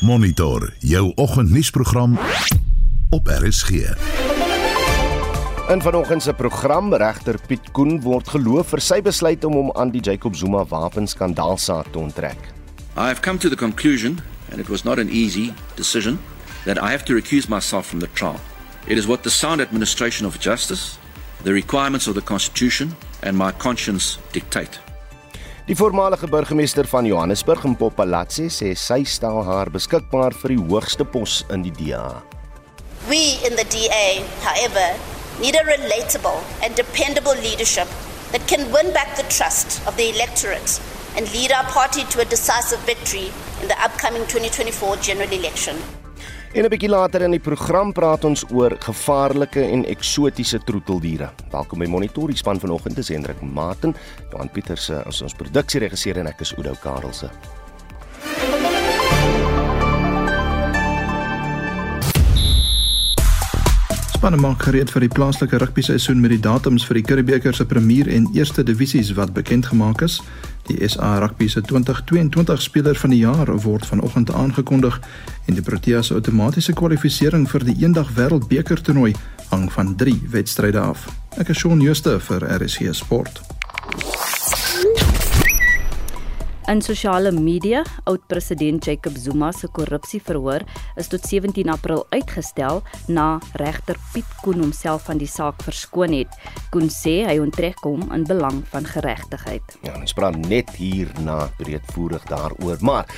Monitor jou oggendnuusprogram op RSG. In vanoggend se program regter Piet Koen word geloof vir sy besluit om hom aan die Jacob Zuma wapenskandaalsaak te onttrek. I have come to the conclusion, and it was not an easy decision, that I have to recuse myself from the trial. It is what the sound administration of justice, the requirements of the Constitution, and my conscience dictate. Die voormalige burgemeester van Johannesburg, Mpopalatsi, sê sy stel haar beskikbaar vir die hoogste pos in die DA. We in the DA, however, need a relatable and dependable leadership that can win back the trust of the electorate and lead our party to a decisive victory in the upcoming 2024 general election. En 'n bietjie later in die program praat ons oor gevaarlike en eksotiese troeteldiere. Welkom by Monitor, die span vanoggend is Hendrik Maten, Johan Pieterse as ons produksieregisseur en ek is Oudo Karelse. Spanne maak gereed vir die plaaslike rugby seisoen met die datums vir die Curriebeeker se premier en eerste divisies wat bekend gemaak is. Die SA Rugby se 2022 speler van die jaar word vanoggend aangekondig en die Proteas outomatiese kwalifikasie vir die eendag wêreldbeker toernooi hang van 3 wedstryde af. Ek is Shaun Schuster vir RSG Sport. In sosiale media, oud-president Jacob Zuma se korrupsieverhoor is tot 17 April uitgestel na regter Piet Koen homself van die saak verskoon het. Koen sê hy onttrek hom in belang van geregtigheid. Ja, ons praat net hierna breedvoerig daaroor, maar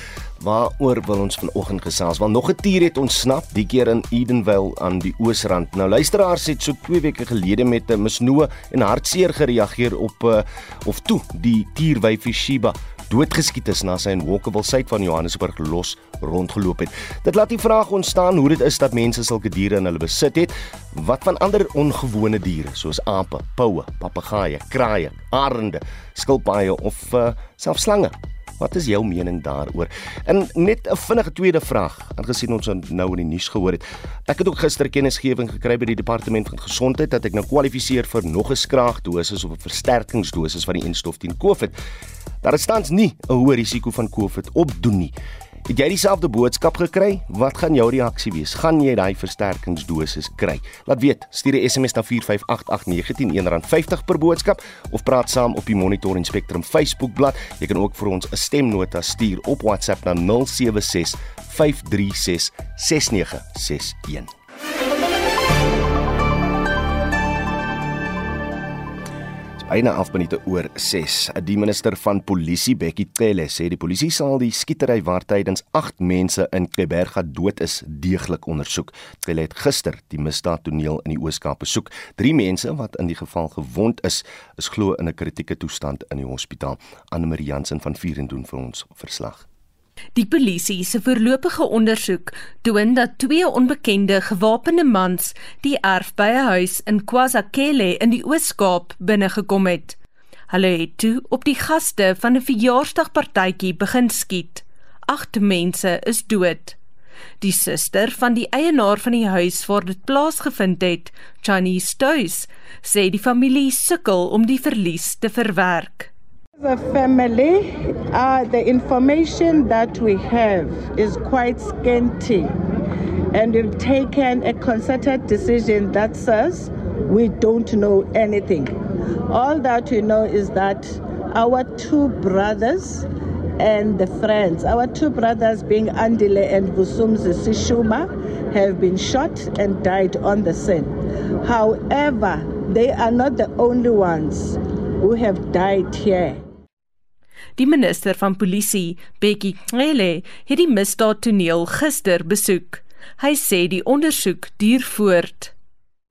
waaroor wil ons vanoggend gesels? Want nog 'n tier het ontsnap, die keer in Edenvale aan die Oosrand. Nou luisteraars het so 2 weke gelede met 'n misnoë en hartseer gereageer op uh, of toe die tierwyfie Shiba doodgeskiet is na sy in Walkerville suid van Johannesburg los rondgeloop het. Dit laat die vraag ontstaan hoe dit is dat mense sulke diere in hulle besit het. Wat van ander ongewone diere soos ape, poue, papegaaie, kraaie, arende, skilpaaie of uh, selfs slange? Wat is jou mening daaroor? En net 'n vinnige tweede vraag, aangesien ons nou in die nuus gehoor het. Ek het ook gister kennisgewing gekry by die departement van gesondheid dat ek nou kwalifiseer vir nog 'n skraagdosis of 'n versterkingsdosis van die enstof teen COVID. Daar is tans nie 'n hoë risiko van COVID opdoen nie. Het jy dieselfde boodskap gekry? Wat gaan jou reaksie wees? Gaan jy daai versterkingsdosis kry? Laat weet, stuur 'n SMS na 4588919 R50 per boodskap of praat saam op die Monitor en Spectrum Facebookblad. Jy kan ook vir ons 'n stemnota stuur op WhatsApp na 076 536 6961. Byna 11 minute oor 6. Die minister van Polisie, Bekkie Cele, sê die polisie sal die skietery waar tydens 8 mense in Kleberga dood is, deeglik ondersoek. Cele het gister die misdaadtoneel in die Oos-Kaap besoek. 3 mense wat in die geval gewond is, is glo in 'n kritieke toestand in die hospitaal. Anne Marie Jansen van Vier en doen vir ons verslag. Die polisie se voorlopige ondersoek toon dat twee onbekende gewapende mans die erf by 'n huis in KwaZakele in die Oos-Kaap binnegekom het. Hulle het toe op die gaste van 'n verjaarsdagpartytjie begin skiet. Agt mense is dood. Die suster van die eienaar van die huis waar dit plaasgevind het, Chinese Stoys, sê die familie sukkel om die verlies te verwerk. As a family, uh, the information that we have is quite scanty, and we've taken a concerted decision that says we don't know anything. All that we know is that our two brothers and the friends, our two brothers being Andile and Busumzi Sishuma, have been shot and died on the scene. However, they are not the only ones who have died here. Die minister van polisie, Bekkie Cele, het die misdaadtoneel gister besoek. Hy sê die ondersoek duur voort.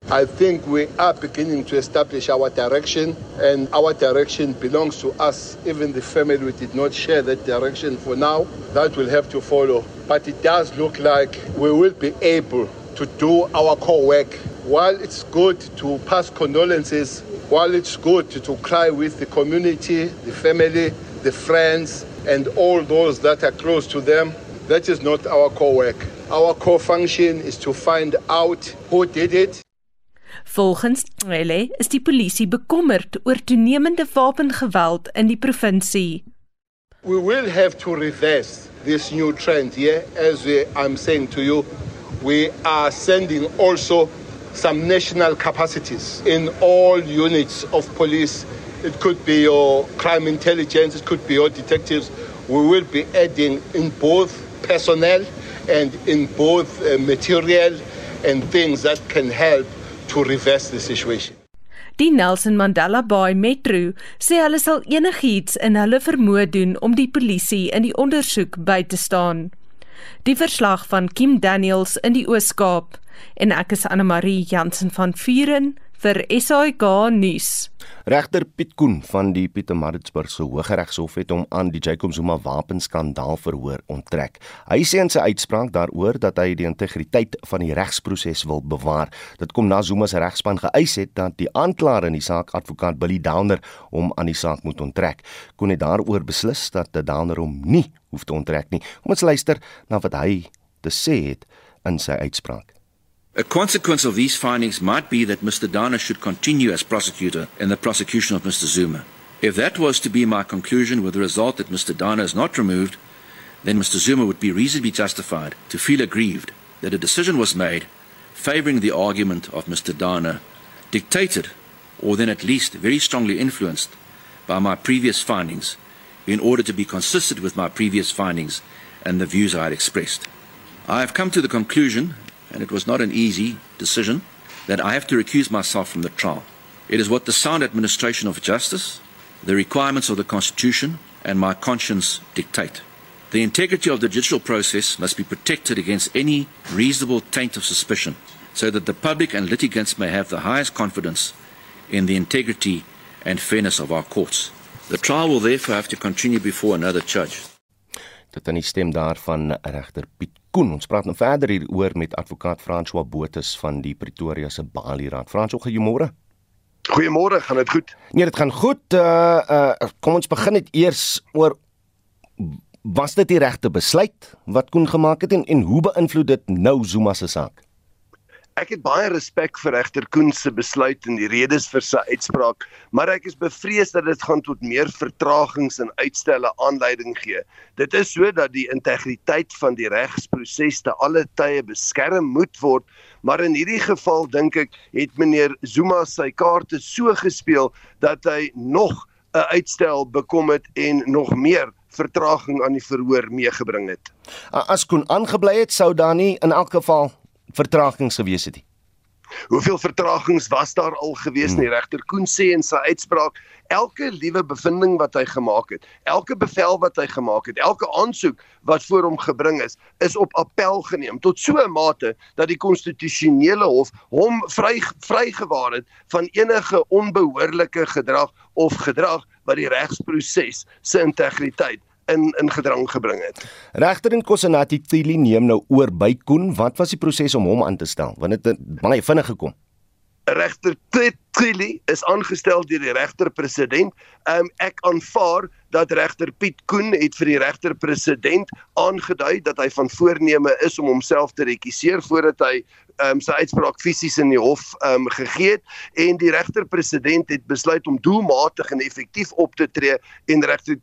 I think we are beginning to establish our direction, and our direction belongs to us. Even the family we did not share that direction for now, that will have to follow. But it does look like we will be able to do our core work. While it's good to pass condolences, while it's good to cry with the community, the family, the friends, and all those that are close to them. That is not our core work. Our core function is to find out who did it. Volgens Cele is die polisie bekommerd oor toenemende wapengeweld in die provinsie. We will have to reverse this new trend here. As we, I'm saying to you, we are sending also some national capacities in all units of police. It could be your crime intelligence, it could be your detectives. We will be adding in both personnel and in both uh, material and things that can help to reverse the situation. Die Nelson Mandela Bay Metro sê hulle sal enigiets in hulle vermoë doen om die polisie in die ondersoek by te staan. Die verslag van Kim Daniels in die Oos-Kaap en ek is Anne Marie Jansen van Vuren vir SAK nuus. Regter Piet Koen van die Pietermaritzburgse Hooggeregshof het hom aan die Jacob Zuma wapenskandaal verhoor onttrek. Hy sê in sy uitspraak daaroor dat hy die integriteit van die regsproses wil bewaar. Dit kom na Zuma se regspan geëis het dat die aanklaer in die saak advokaat Billy Downer hom aan die saak moet onttrek. Koen het daaroor beslis dat die Downer hom nie hoef te onttrek nie. Kom ons luister na wat hy te sê het in sy uitspraak. A consequence of these findings might be that Mr. Dana should continue as prosecutor in the prosecution of Mr. Zuma. If that was to be my conclusion with the result that Mr. Dana is not removed, then Mr. Zuma would be reasonably justified to feel aggrieved that a decision was made favoring the argument of Mr. Dana, dictated or then at least very strongly influenced by my previous findings in order to be consistent with my previous findings and the views I had expressed. I have come to the conclusion and it was not an easy decision, that I have to recuse myself from the trial. It is what the sound administration of justice, the requirements of the Constitution, and my conscience dictate. The integrity of the judicial process must be protected against any reasonable taint of suspicion, so that the public and litigants may have the highest confidence in the integrity and fairness of our courts. The trial will therefore have to continue before another judge. Dit is die stem daarvan regter Piet Koen. Ons praat nou verder hieroor met advokaat François Botus van die Pretoria se Bali Raad. François, goeiemôre. Goeiemôre, gaan dit goed? Nee, dit gaan goed. Uh uh kom ons begin net eers oor was dit die regte besluit wat Koen gemaak het en en hoe beïnvloed dit nou Zuma se saak? Ek het baie respek vir regter Koen se besluit en die redes vir sy uitspraak, maar ek is bevrees dat dit gaan tot meer vertragings en uitstelle aanleiding gee. Dit is sodat die integriteit van die regsproses te alle tye beskerm moet word, maar in hierdie geval dink ek het meneer Zuma sy kaarte so gespeel dat hy nog 'n uitstel bekom het en nog meer vertraging aan die verhoor meegebring het. As Koen aangebly het, sou daar nie in elk geval vertragings gewees het nie. Hoeveel vertragings was daar al gewees nie? Hmm. Regter Koen sê in sy uitspraak, elke liewe bevinding wat hy gemaak het, elke bevel wat hy gemaak het, elke aansoek wat voor hom gebring is, is op appel geneem tot so 'n mate dat die konstitusionele hof hom vry vrygewaar het van enige onbehoorlike gedrag of gedrag wat die regsproses se integriteit in in gedrang gebring het. Regter in Kosenati Tili neem nou oor by Koen. Wat was die proses om hom aan te stel? Want dit baie vinnig gekom. Regter Tili is aangestel deur die regter-president. Um, ek aanvaar dat regter Piet Koen het vir die regter-president aangedui dat hy van voorneme is om homself te rekiseer voordat hy um, sy uitspraak fisies in die hof um, gegee het en die regter-president het besluit om doelmatig en effektief op te tree en regter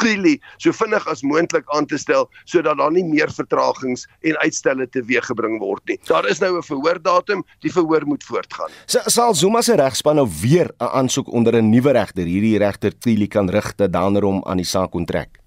Trilly so vinnig as moontlik aan te stel sodat daar nie meer vertragings en uitstelle teweeggebring word nie. Daar is nou 'n verhoordatum, die verhoor moet voortgaan. So, sal Zuma se regspan nou weer 'n aansoek onder 'n nuwe regter, hierdie regter Trilly kan rig dat dan hom aan die saak onttrek?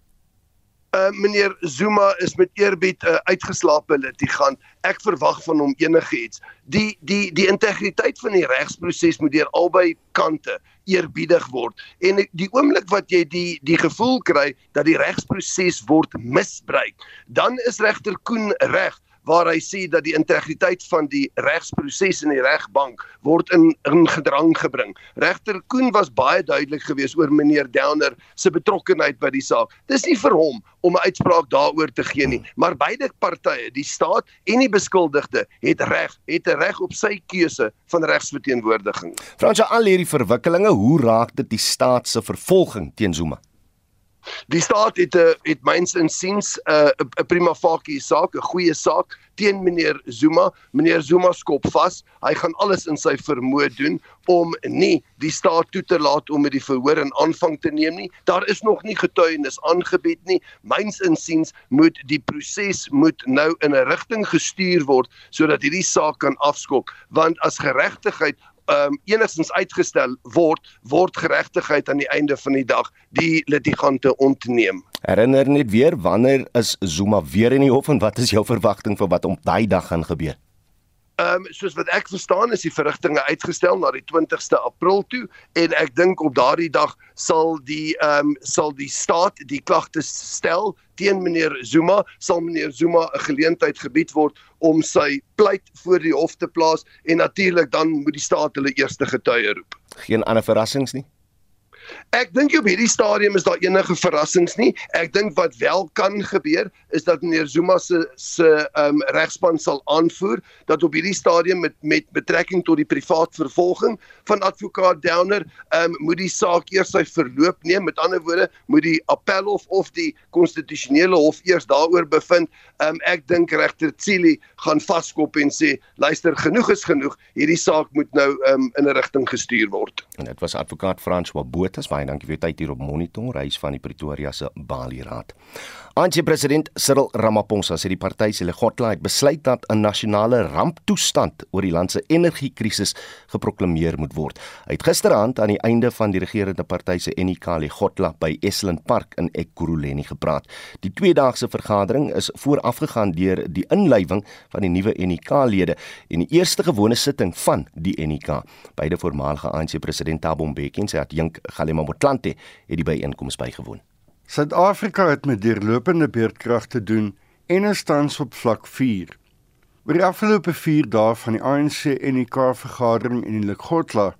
Uh, meneer Zuma is met eerbied 'n uh, uitgeslaapte litigant. Ek verwag van hom enigiets. Die die die integriteit van die regsproses moet deur albei kante eerbiedig word. En die oomblik wat jy die die gevoel kry dat die regsproses word misbruik, dan is regter Koen reg waar hy sê dat die integriteit van die regsproses in die regbank word in in gedrang gebring. Regter Koen was baie duidelik geweest oor meneer Downer se betrokkeheid by die saak. Dis nie vir hom om 'n uitspraak daaroor te gee nie, maar beide partye, die staat en die beskuldigde, het reg, het 'n reg op sy keuse van regsverteenwoordiging. Fransja al hierdie verwikkelinge, hoe raak dit die staat se vervolging teen Zuma? Die staat het 'n eh, het myns insiens 'n uh, 'n prima facie saak, 'n goeie saak teen meneer Zuma. Meneer Zuma skop vas. Hy gaan alles in sy vermoë doen om nie die staat toe te laat om met die verhoor in aanvang te neem nie. Daar is nog nie getuienis aangebied nie. Myns insiens moet die proses moet nou in 'n rigting gestuur word sodat hierdie saak kan afskok, want as geregtigheid um enigstens uitgestel word word geregtigheid aan die einde van die dag die litigante ontneem. Herinner net weer wanneer is Zuma weer in die hof en wat is jou verwagting vir wat op daai dag gaan gebeur? Ehm um, soos wat ek verstaan is die verrigtinge uitgestel na die 20ste April toe en ek dink op daardie dag sal die ehm um, sal die staat die klagte stel teen meneer Zuma sal meneer Zuma 'n geleentheid gebied word om sy pleit voor die hof te plaas en natuurlik dan moet die staat hulle eerste getuie roep. Geen ander verrassings nie. Ek dink op hierdie stadium is daar enige verrassings nie. Ek dink wat wel kan gebeur is dat meneer Zuma se se um, regspan sal aanvoer dat op hierdie stadium met met betrekking tot die privaat vervolging van advokaat Downer, um, moet die saak eers sy verloop neem. Met ander woorde, moet die appelhof of die konstitusionele hof eers daaroor bevind. Um, ek dink regter Tsili gaan vaskop en sê, luister, genoeg is genoeg. Hierdie saak moet nou um, in 'n rigting gestuur word. En dit was advokaat François Botha baie dankie vir u tyd hier op Monitor reis van die Pretoria se Bali Raad. Antjie president Cyril Ramaphosa sê die party se Legotla het besluit dat 'n nasionale ramptoestand oor die land se energiekrisis geproklaameer moet word. Hy het gisteraand aan die einde van die regerende party se NK Legotla by Esland Park in Ekurhuleni gepraat. Die tweedaagse vergadering is voorafgegaan deur die inlywing van die nuwe NK-lede en die eerste gewone sitting van die NK. Beide voormalige ANC president Thabo Mbeki en sy adjunk Galema Motlanthe het die byeenkoms bygewoon. Suid-Afrika het met deurlopende beerdkrag te doen en is tans op vlak 4. Oor die afgelope 4 dae van die ANC en die K-vergadering in Lekgotla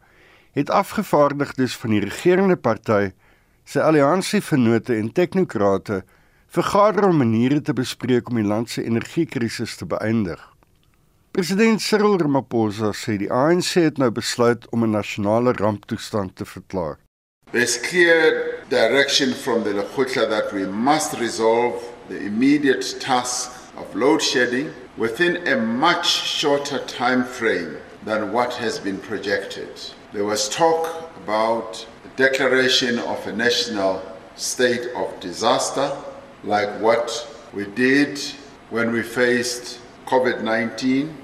het afgevaardigdes van die regerende party, sy alliansievennote en teknokrate vergader om maniere te bespreek om die land se energiekrisis te beëindig. President Cyril Ramaphosa sê die ANC het nou besluit om 'n nasionale ramptoestand te verklaar. There's clear direction from the Lekgotla that we must resolve the immediate task of load shedding within a much shorter time frame than what has been projected. There was talk about the declaration of a national state of disaster, like what we did when we faced COVID 19,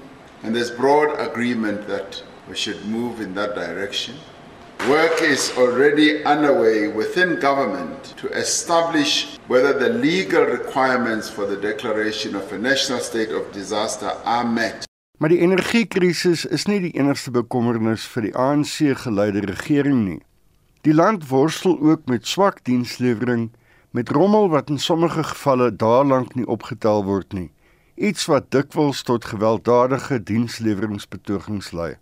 and there's broad agreement that we should move in that direction. Work is already underway within government to establish whether the legal requirements for the declaration of a national state of disaster are met. Maar die energiekrisis is nie die enigste bekommernis vir die ANC-geleide regering nie. Die land worstel ook met swak dienslewering, met rommel wat in sommige gevalle daarlank nie opgetel word nie. Iets wat dikwels tot gewelddadige diensleweringspetogings lei.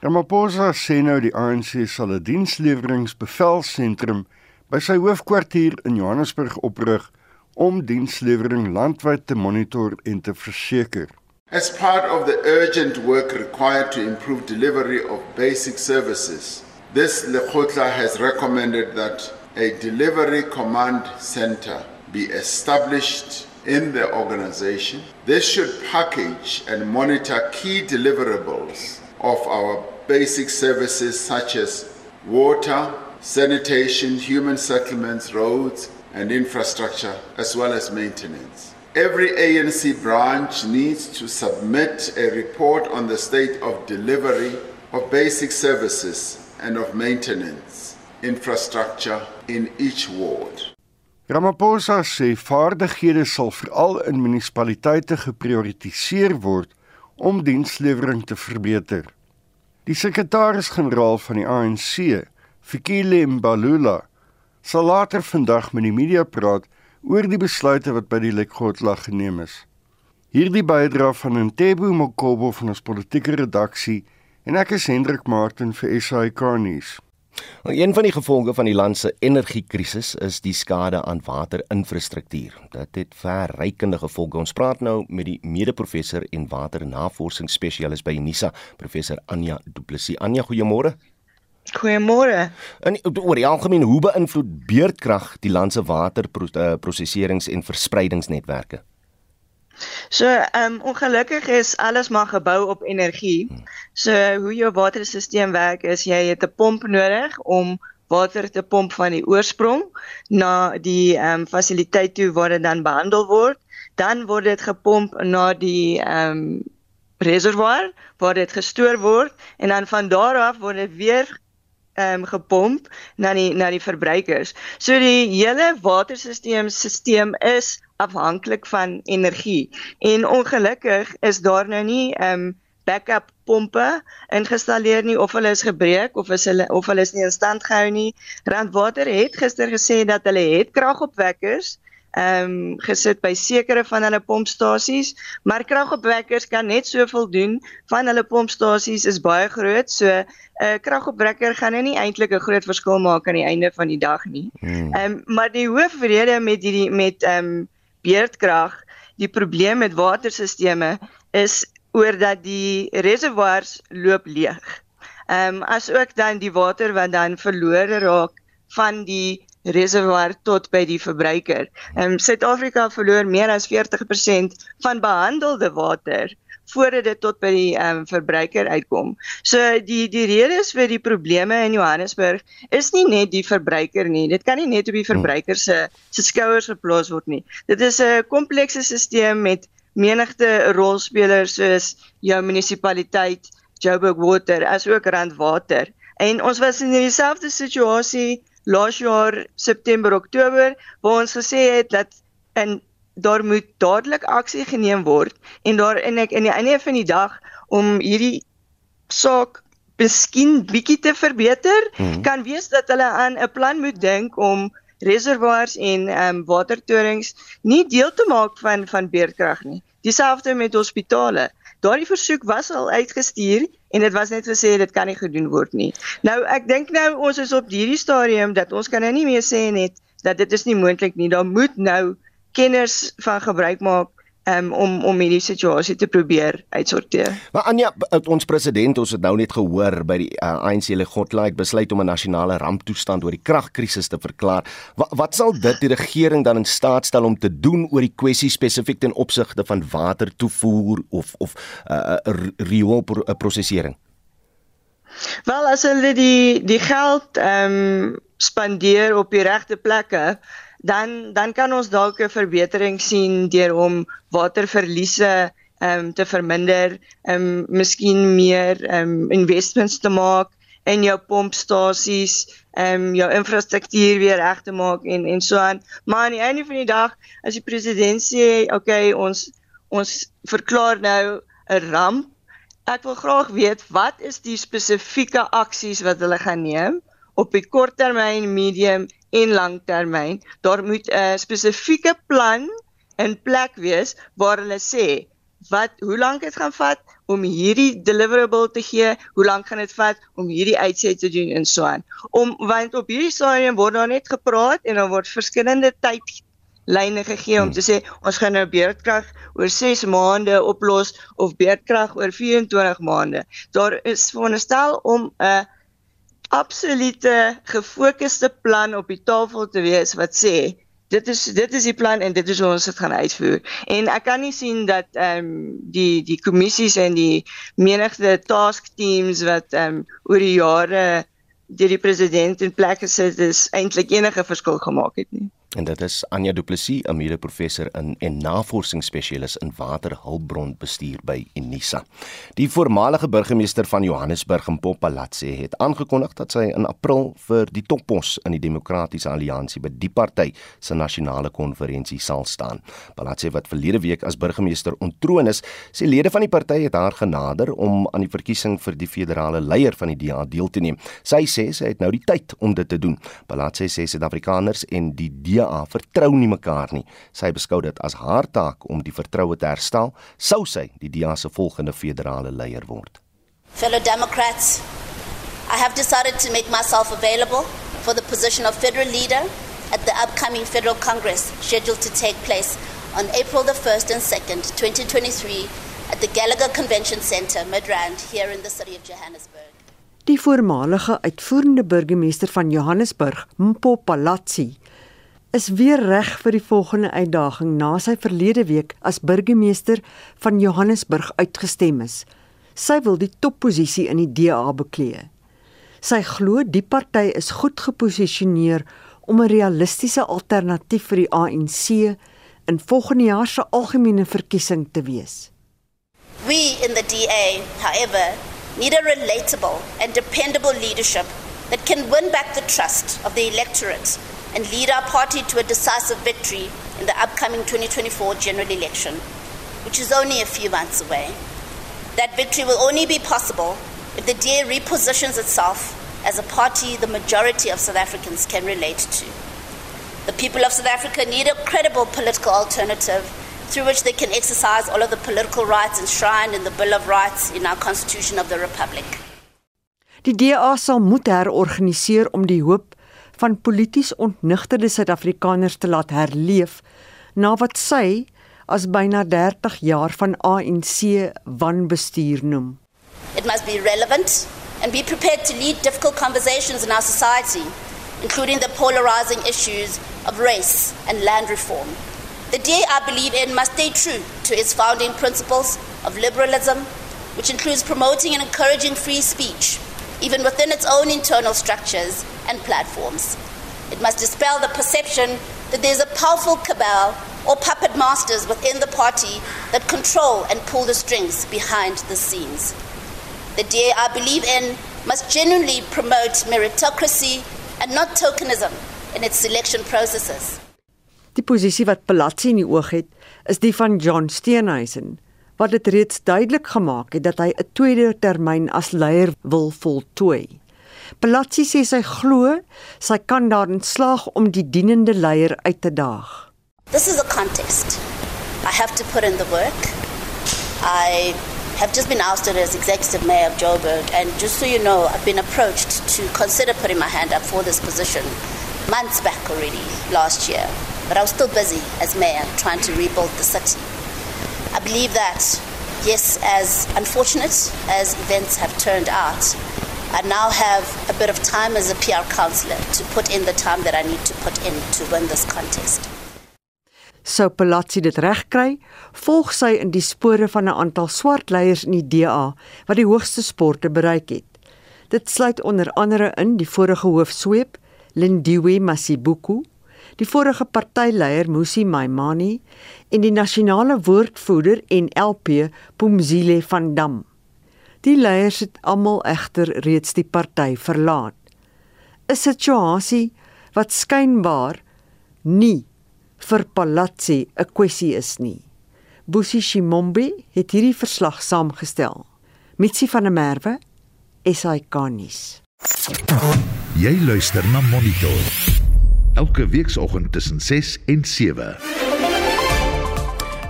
Ramaphosa sê nou die ANC sal 'n diensleweringsbevelsentrum by sy hoofkwartier in Johannesburg oprig om dienslewering landwyd te monitor en te verseker. As part of the urgent work required to improve delivery of basic services, this Lekgotla has recommended that a delivery command center be established in the organization. This should package and monitor key deliverables of our basic services such as water, sanitation, human settlements, roads, and infrastructure, as well as maintenance. Every ANC branch needs to submit a report on the state of delivery of basic services and of maintenance infrastructure in each ward. Ramaphosa sê vaardighede sal veral in munisipaliteite geprioritiseer word om dienslewering te verbeter. Die sekretaris-generaal van die ANC, Fikile Mbalula, sal later vandag met die media praat oor die besluite wat by die Lekgotla geneem is. Hierdie bydra van Ntebo Mokobo van ons politieke redaksie en ek is Hendrik Martin vir SAK nuus. Een van die gevolge van die land se energiekrisis is die skade aan waterinfrastruktuur. Dit het verrykende gevolge. Ons praat nou met die mede-professor en waternavorsingsspesialis by Unisa, professor Anja Du Plessis. Anja, goeiemôre. Goeiemôre. En oor die algemeen, hoe beïnvloed beerdkrag die land se waterprosesserings en verspreidingsnetwerke? So, ehm um, ongelukkig is alles maar gebou op energie. So hoe jou waterstelsel werk is jy het 'n pomp nodig om water te pomp van die oorsprong na die ehm um, fasiliteit toe waar dit dan behandel word. Dan word dit gepomp na die ehm um, reservoir waar dit gestoor word en dan van daar af word dit weer ehm um, gepomp na die na die verbruikers. So die hele waterstelsel stelsel is afhanklik van energie. En ongelukkig is daar nou nie ehm um, backup pompe ingestalleer nie of hulle is gebreek of is hulle of hulle is nie in stand gehou nie. Randwater het gister gesê dat hulle het kragopwekkers ehm um, gesit by sekere van hulle pompstasies, maar kragopwekkers kan net soveel doen van hulle pompstasies is baie groot, so 'n uh, kragopwekker gaan nou nie eintlik 'n groot verskil maak aan die einde van die dag nie. Hmm. Ehm um, maar die hoofrede met hierdie met ehm um, beerdkrag, die probleem met waterstelsels is oor dat die reservoirs loop leeg. Ehm um, as ook dan die water wat dan verlore raak van die reservoir tot by die verbruiker. Ehm um, Suid-Afrika verloor meer as 40% van behandelde water voordat dit tot by die ehm um, verbruiker uitkom. So die die redes vir die probleme in Johannesburg is nie net die verbruiker nie. Dit kan nie net op die verbruiker se se skouers geplaas word nie. Dit is 'n komplekse stelsel met menigte rolspelers soos jou munisipaliteit, Joburg Water, asook Randwater. En ons was in dieselfde situasie laas jaar September Oktober waar ons gesê het dat in daar moet dadelik aksie geneem word en daar en ek in die einde van die dag om hierdie saak miskien bietjie te verbeter hmm. kan wees dat hulle aan 'n plan moet dink om reservoirs en ehm um, watertorings nie deel te maak van van beerdkrag nie. Dieselfde met hospitale. Daardie versoek was al uitgestuur en dit was net gesê dit kan nie gedoen word nie. Nou ek dink nou ons is op hierdie stadium dat ons kan nou nie meer sê net dat dit is nie moontlik nie. Daar moet nou kenners van gebruik maak um, om om hierdie situasie te probeer uitsorteer. Maar Anja, ons president, ons het nou net gehoor by die uh, ANC Legotla het besluit om 'n nasionale ramptoestand oor die kragkrisis te verklaar. Wat, wat sal dit die regering dan in staat stel om te doen oor die kwessie spesifiek ten opsigte van watertoevoer of of uh, rioolprosesering? Wel as hulle die die geld ehm um, spandeer op die regte plekke, dan dan kan ons dalk 'n verbetering sien deur om waterverliese ehm um, te verminder, ehm um, miskien meer ehm um, investments te maak in jou pompstasies, ehm um, jou infrastruktuur weer reg te maak en en so aan. Maar aan die einde van die dag, as die president sê, "Oké, okay, ons ons verklaar nou 'n ramp," ek wil graag weet wat is die spesifieke aksies wat hulle gaan neem op die korttermyn, medium en langtermyn. Daar moet 'n spesifieke plan in plek wees waar hulle sê wat hoe lank dit gaan vat om hierdie deliverable te gee, hoe lank gaan dit vat om hierdie uitset te doen en so aan. Om want op hierdie stadium word daar net gepraat en dan word verskillende tydlyne gegee om te sê ons gaan nou beerdkrag oor 6 maande oplos of beerdkrag oor 24 maande. Daar is veronderstel om 'n uh, absolute gefokusde plan op die tafel te wees wat sê dit is dit is die plan en dit is hoe ons dit gaan uitvoer. En ek kan nie sien dat ehm um, die die kommissies en die menigte task teams wat ehm um, oor die jare deur die president in plek gesit is eintlik enige verskil gemaak het nie. En dit is Anja Du Plessis, 'n mede-professor in en navorsingsspesialis in waterhulpbronbestuur by Unisa. Die voormalige burgemeester van Johannesburg, Mpopalatse, het aangekondig dat sy in April vir die toppos in die Demokratiese Alliansie by die party se nasionale konferensie sal staan. Palatse wat verlede week as burgemeester ontroon is, sê lede van die party het haar genader om aan die verkiesing vir die federale leier van die DA deel te neem. Sy sê sy het nou die tyd om dit te doen. Palatse sê Suid-Afrikaners en die DA DA vertrou nie mekaar nie. Sy beskou dit as haar taak om die vertroue te herstel, sou sy die DA se volgende federale leier word. Fellow Democrats, I have decided to make myself available for the position of federal leader at the upcoming Federal Congress scheduled to take place on April the 1st and 2nd, 2023 at the Gallagher Convention Center, Midrand, here in the city of Johannesburg. Die voormalige uitvoerende burgemeester van Johannesburg, Mpo Palazzi, is weer reg vir die volgende uitdaging na sy verlede week as burgemeester van Johannesburg uitgestem is. Sy wil die topposisie in die DA beklee. Sy glo die party is goed geposisioneer om 'n realistiese alternatief vir die ANC in volgende jaar se algemene verkiesing te wees. We in the DA, however, need a relatable and dependable leadership that can win back the trust of the electorate and lead our party to a decisive victory in the upcoming 2024 general election, which is only a few months away. That victory will only be possible if the DA repositions itself as a party the majority of South Africans can relate to. The people of South Africa need a credible political alternative through which they can exercise all of the political rights enshrined in the Bill of Rights in our Constitution of the Republic. Die DA sal moet herorganiseer om die hoop van polities ontnigterde Suid-Afrikaners te laat herleef na wat sy as byna 30 jaar van ANC wanbestuur noem. It must be relevant and be prepared to lead difficult conversations in our society, including the polarizing issues of race and land reform. The DA I believe in must stay true to its founding principles of liberalism, which includes promoting and encouraging free speech, even within its own internal structures and platforms. It must dispel the perception that there's a powerful cabal or puppet masters within the party that control and pull the strings behind the scenes. The DA I believe in must genuinely promote meritocracy and not tokenism in its selection processes. Die posisie wat Palazzi in die oog het, is die van John Steenhuisen, wat dit reeds duidelik gemaak het dat hy 'n tweede termyn as leier wil voltooi. Palazzi sê sy glo sy kan daarin slaag om die dienende leier uit te daag. This is a contest. I have to put in the work. I have just been ousted as executive mayor of Joburg and just so you know, I've been approached to consider putting my hand up for this position months back already last year. but I was still busy as mayor trying to rebuild the city. I believe that, yes, as unfortunate as events have turned out, I now have a bit of time as a PR councillor to put in the time that I need to put in to win this contest. So Palazzi dit regkry, volg sy in die spore van 'n aantal swart leiers in die DA wat die hoogste sporte bereik het. Dit sluit onder andere in die vorige hoofsweep, Lindiwe Masibuku, die vorige partyleier Musi Maimani en die nasionale woordvoerder en LP Pumzile van Dam. Die leiers het almal egter reeds die party verlaat. 'n Situasie wat skynbaar nie vir Palazzi 'n kwessie is nie. Busi Shimombe het hierdie verslag saamgestel. Mitsi van der Merwe, SAK-nuus. Jy luister na Monitor elke weekoggend tussen 6 en 7.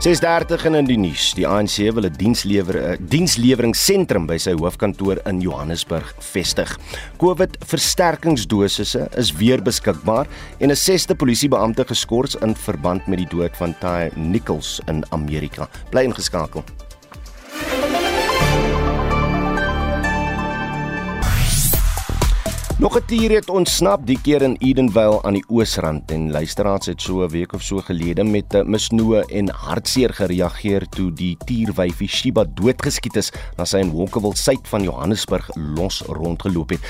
6:30 in die nuus. Die ANC wil 'n dienslewer 'n diensleweringsentrum by sy hoofkantoor in Johannesburg vestig. COVID-versterkingsdosisse is weer beskikbaar en 'n sesde polisiebeampte geskort in verband met die dood van Ty Nichols in Amerika. Bly ingeskakel. Nog 'n tier het ontsnap die keer in Edenvale aan die Oosrand en luisteraars het so 'n week of so gelede met 'n misnoë en hartseer gereageer toe die tierwyfie Shiba doodgeskiet is na sy in Wolkewil suid van Johannesburg los rondgeloop het.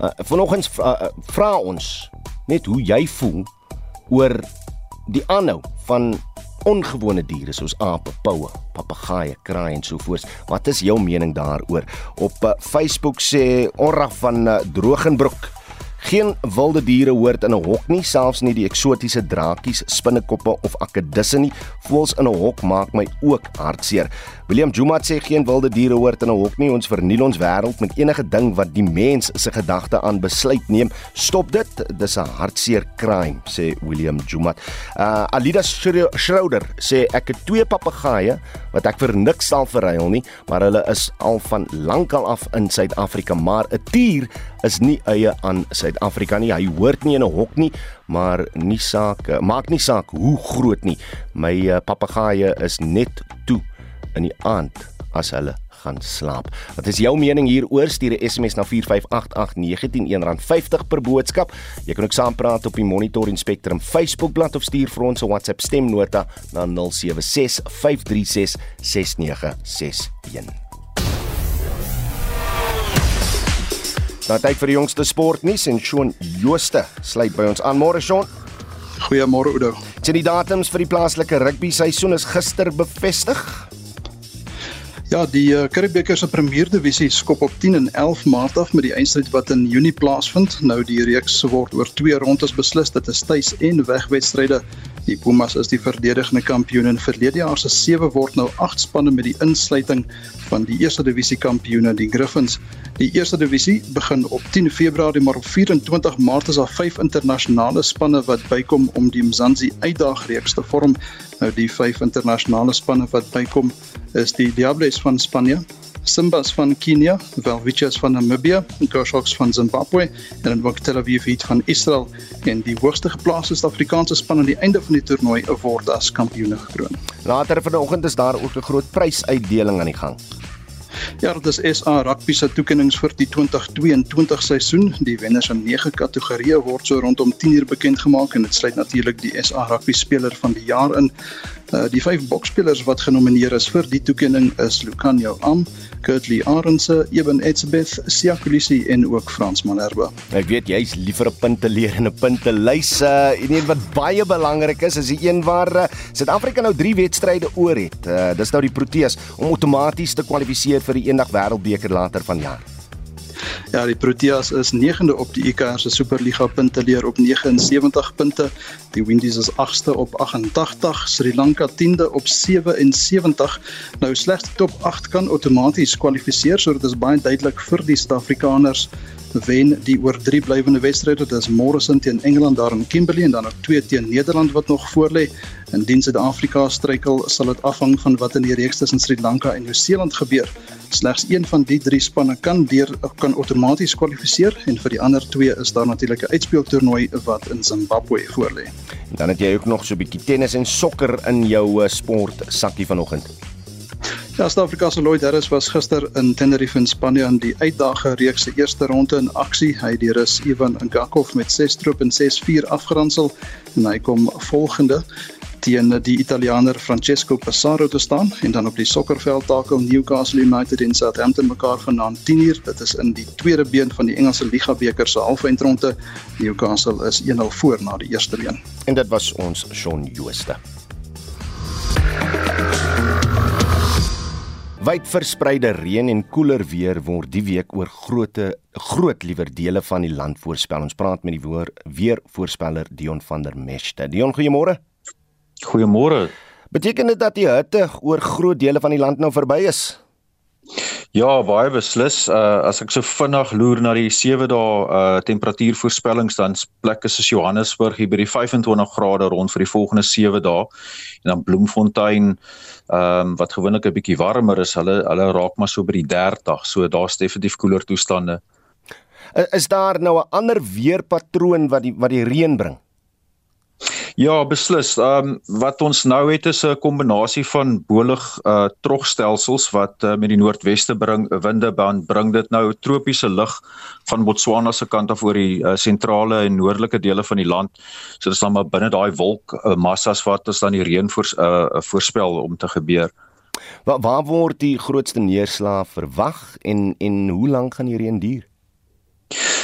Uh, Vanoggend uh, vra ons net hoe jy voel oor die aanhou van ongewone diere soos ape, poue, papegaaie, kraai en so voort. Wat is jou mening daaroor? Op uh, Facebook sê Orrag van uh, Drogenbroek Geen wilde diere hoort in 'n hok nie, selfs nie die eksotiese drakies, spinnekoppe of akedisse nie. Voels in 'n hok maak my ook hartseer. William Jumat sê geen wilde diere hoort in 'n hok nie. Ons verniel ons wêreld met enige ding wat die mens se gedagte aan besluit neem. Stop dit. Dis 'n hartseer crime, sê William Jumat. Uh Alida Schroeder sê ek het twee papegaaie wat ek vir niks sal verruil nie, maar hulle is al van lankal af in Suid-Afrika, maar 'n dier is nie eie aan Suid-Afrika nie. Hy hoort nie in 'n hok nie, maar nie saak maak nie saak hoe groot nie. My uh, papegaaie is net toe in die aand as hulle gaan slaap. Wat is jou mening hieroor? Stuur 'n SMS na 4588919 R50 per boodskap. Jy kan ook saampraat op die Monitor en Spectrum Facebookblad of stuur vir ons 'n WhatsApp stemnota na 0765366961. Nou tyd vir die jongste sportnuus en Shaun Jooste sluit by ons aan. Môre Shaun. Goeiemôre Oudo. Sien die datums vir die plaaslike rugby seisoen is gister bevestig. Ja, die uh, Curriebeeker se Premier Divisie skop op 10 en 11 Maart af met die eindstryd wat in Junie plaasvind. Nou die reeks word oor twee rondes beslis. Dit is tuis en wegwedstryde. Die Pumas is die verdedigende kampioen en verlede jaar se 7 word nou 8 spanne met die insluiting van die Eerste Divisie kampioene, die Griffins. Die Eerste Divisie begin op 10 Februarie, maar op 24 Maart is daar 5 internasionale spanne wat bykom om die Mzansi uitdagreeks te vorm. Nou die 5 internasionale spanne wat bykom is die Diables van Spanje, Simbas van Kenia, Velvichas van Namibië, Goshawks van Zimbabwe en dan ook Tel Aviv Heat van Israel en die hoogste geplaaste Suid-Afrikaanse span aan die einde van die toernooi word as kampioene gekroon. Later vanoggend is daar ook 'n groot prysuitdeling aan die gang. Ja, dit is SA Rugby se toekenninge vir die 2022 seisoen. Die wenners in 9 kategorieë word so rondom 10uur bekend gemaak en dit sluit natuurlik die SA Rugby speler van die jaar in. Uh, die vyf boksspelers wat genomineer is vir die toekenning is Lucanio Am, Kurtley Arendse, Eben Etzebeth, Sia Kulisi en ook Frans Malherbe. Ek weet jy's liever 'n punte leer en 'n punte lys. Uh, en een wat baie belangrik is, is die een waar uh, Suid-Afrika nou 3 wedstryde oor het. Uh, dis nou die Proteas om outomaties te kwalifiseer vir die eendag wêreldbeker later vanjaar. Ja, die Proteas is 9de op die ICR se Superliga punte leer op 79 punte. Die Windies is 8ste op 88, Sri Lanka 10de op 77. Nou slegs top 8 kan outomaties kwalifiseer, so dit is baie duidelik vir die Suid-Afrikaners wen die oor 3 blywende wedstryde. Dit is Morrison teen Engeland daar in Kimberley en dan ook 2 teen Nederland wat nog voorlê. Indien Suid-Afrika struikel, sal dit afhang van wat in die reeks tussen Sri Lanka en Nieu-Seeland gebeur. Slegs een van die drie spanne kan deur kan outomaties kwalifiseer en vir die ander twee is daar natuurlik 'n uitspeltoernooi wat in Zimbabwe voorlê. Dan het jy ook nog so 'n bietjie tennis en sokker in jou sport sakkie vanoggend. Ja, Suid-Afrika se Lloyd Harris was gister in Tenerife in Spanje aan die uitdagende reeks se eerste ronde in aksie. Hy het die Rus Ivan Ngakov met 6 stroop en 6-4 afgeronsel en hy kom volgende teen die Italianer Francesco Passaro te staan en dan op die sokkerveld takel Newcastle United en Southampton mekaar vanaand 10uur. Dit is in die tweede been van die Engelse Liga beker se halfeindronde. Newcastle is 1-0 voor na die eerste been. En dit was ons Shaun Jooste. Wyd verspreide reën en koeler weer word die week oor groote groot liewer dele van die land voorspel. Ons praat met die woor weer voorspeller Dion van der Merwe. Dion, goeiemôre. Goeiemôre. Beteken dit dat die hitte oor groot dele van die land nou verby is? Ja, baie beslis. Uh as ek so vinnig loer na die 7 dae uh temperatuurvoorspellings dan plekke soos Johannesburg hier by die 25 grade rond vir die volgende 7 dae en dan Bloemfontein ehm um, wat gewoonlik 'n bietjie warmer is, hulle hulle raak maar so by die 30, so daar's definitief koeler toestande. Is daar nou 'n ander weerpatroon wat die wat die reën bring? Ja, beslis. Ehm um, wat ons nou het is 'n kombinasie van bolig uh trogstelsels wat uh, met die noordweste bring winde band bring dit nou tropiese lug van Botswana se kant af oor die uh, sentrale en noordelike dele van die land. So dis dan maar binne daai wolk uh, massas wat ons dan die reën voor uh voorspel om te gebeur. Waar waar word die grootste neerslae verwag en en hoe lank gaan die reën duur?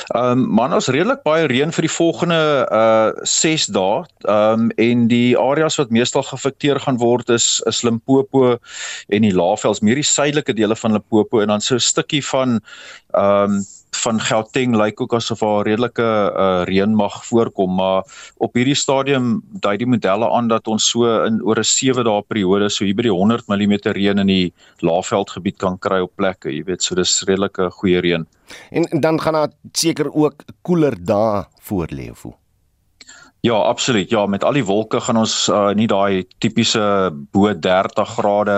Ehm um, man ons redelik baie reën vir die volgende uh 6 dae. Ehm um, en die areas wat meestal geaffekteer gaan word is is Limpopo en die Laagveld, meer die suidelike dele van Limpopo en dan so 'n stukkie van ehm um, van Gauteng lyk ook asof daar redelike uh, reën mag voorkom maar op hierdie stadium dui die modelle aan dat ons so in oor 'n 7 dae periode so hier by die 100 mm reën in die Laagveldgebied kan kry op plekke jy weet so dis redelike goeie reën. En, dan gaan daar seker ook koeler dae voorlê of hoe Ja, absoluut. Ja, met al die wolke gaan ons uh, nie daai tipiese bo 30 grade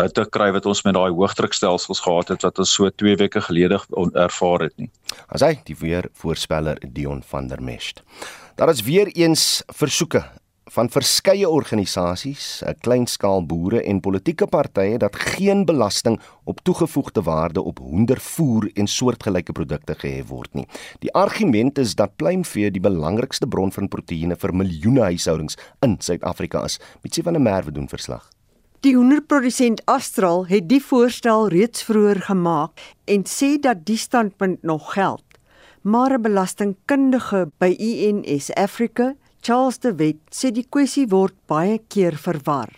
hitte kry wat ons met daai hoëdrukstelsels gehad het wat ons so 2 weke gelede ervaar het nie. As hy die weer voorspeller Dion van der Mest. Daar is weer eens versoeke van verskeie organisasies, 'n kleinskaal boere en politieke partye dat geen belasting op toegevoegde waarde op hoendervoer en soortgelyke produkte gehef word nie. Die argument is dat pluimvee die belangrikste bron van proteïene vir miljoene huishoudings in Suid-Afrika is. Mitsie van der Merwe doen verslag. Die hoenderprodusent Astral het die voorstel reeds vroeër gemaak en sê dat die standpunt nog geld. Maar 'n belastingkundige by INS Africa, Charles de Wet, sê die kwessie word baie keer verwar.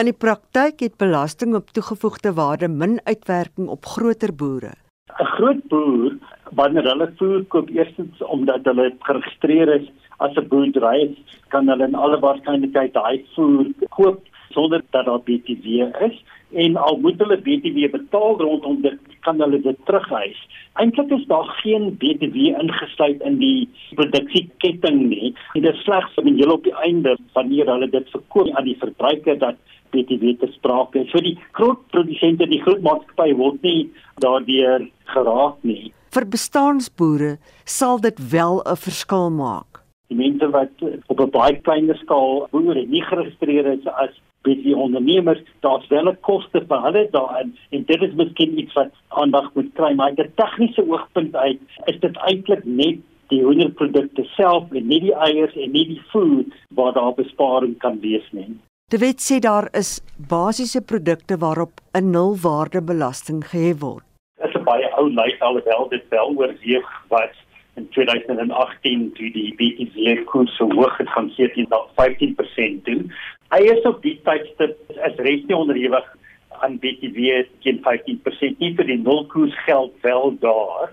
In die praktyk het belasting op toegevoegde waarde min uitwerking op groter boere. 'n Groot boer wanneer hulle voer koop eerstens omdat hulle geregistreer is as 'n boerdery, kan hulle in alle waarskynlikheid daai voer koop sonder dat daar BTW is en al moet hulle BTW betaal rondom dit kan hulle dit terughuis. Eintlik is daar geen BTW ingesluit in die produksieketting nie. Dit is slegs om heel op die einde wanneer hulle dit verkoop aan die verbruiker dat BTW te sprake is. So die groot produsente, die groot maatskappye word nie daardeur geraak nie. Vir bestaansboere sal dit wel 'n verskil maak. Die mense wat op 'n baie kleiner skaal boer en nie geregistreer is as BTW ondernemers, daar's wel 'n koste vir hulle daarin en dit is miskien iets wat aandag moet kry, maar uit 'n tegniese oogpunt uit is dit eintlik net die hoenderprodukte self en nie die eiers en nie die voer waar daar besparing kan wees nie. Die wet sê daar is basiese produkte waarop 'n nulwaardebelasting gehef word. Dit is 'n baie ou lys alhoewel dit wel oorweeg was in 2018 toe die BTW koers so hoog het van 14 na 15% toe. Eiers op die tydstip is res nie onderhewig aan BTW teen 15% nie vir die nulkoers geld wel daar.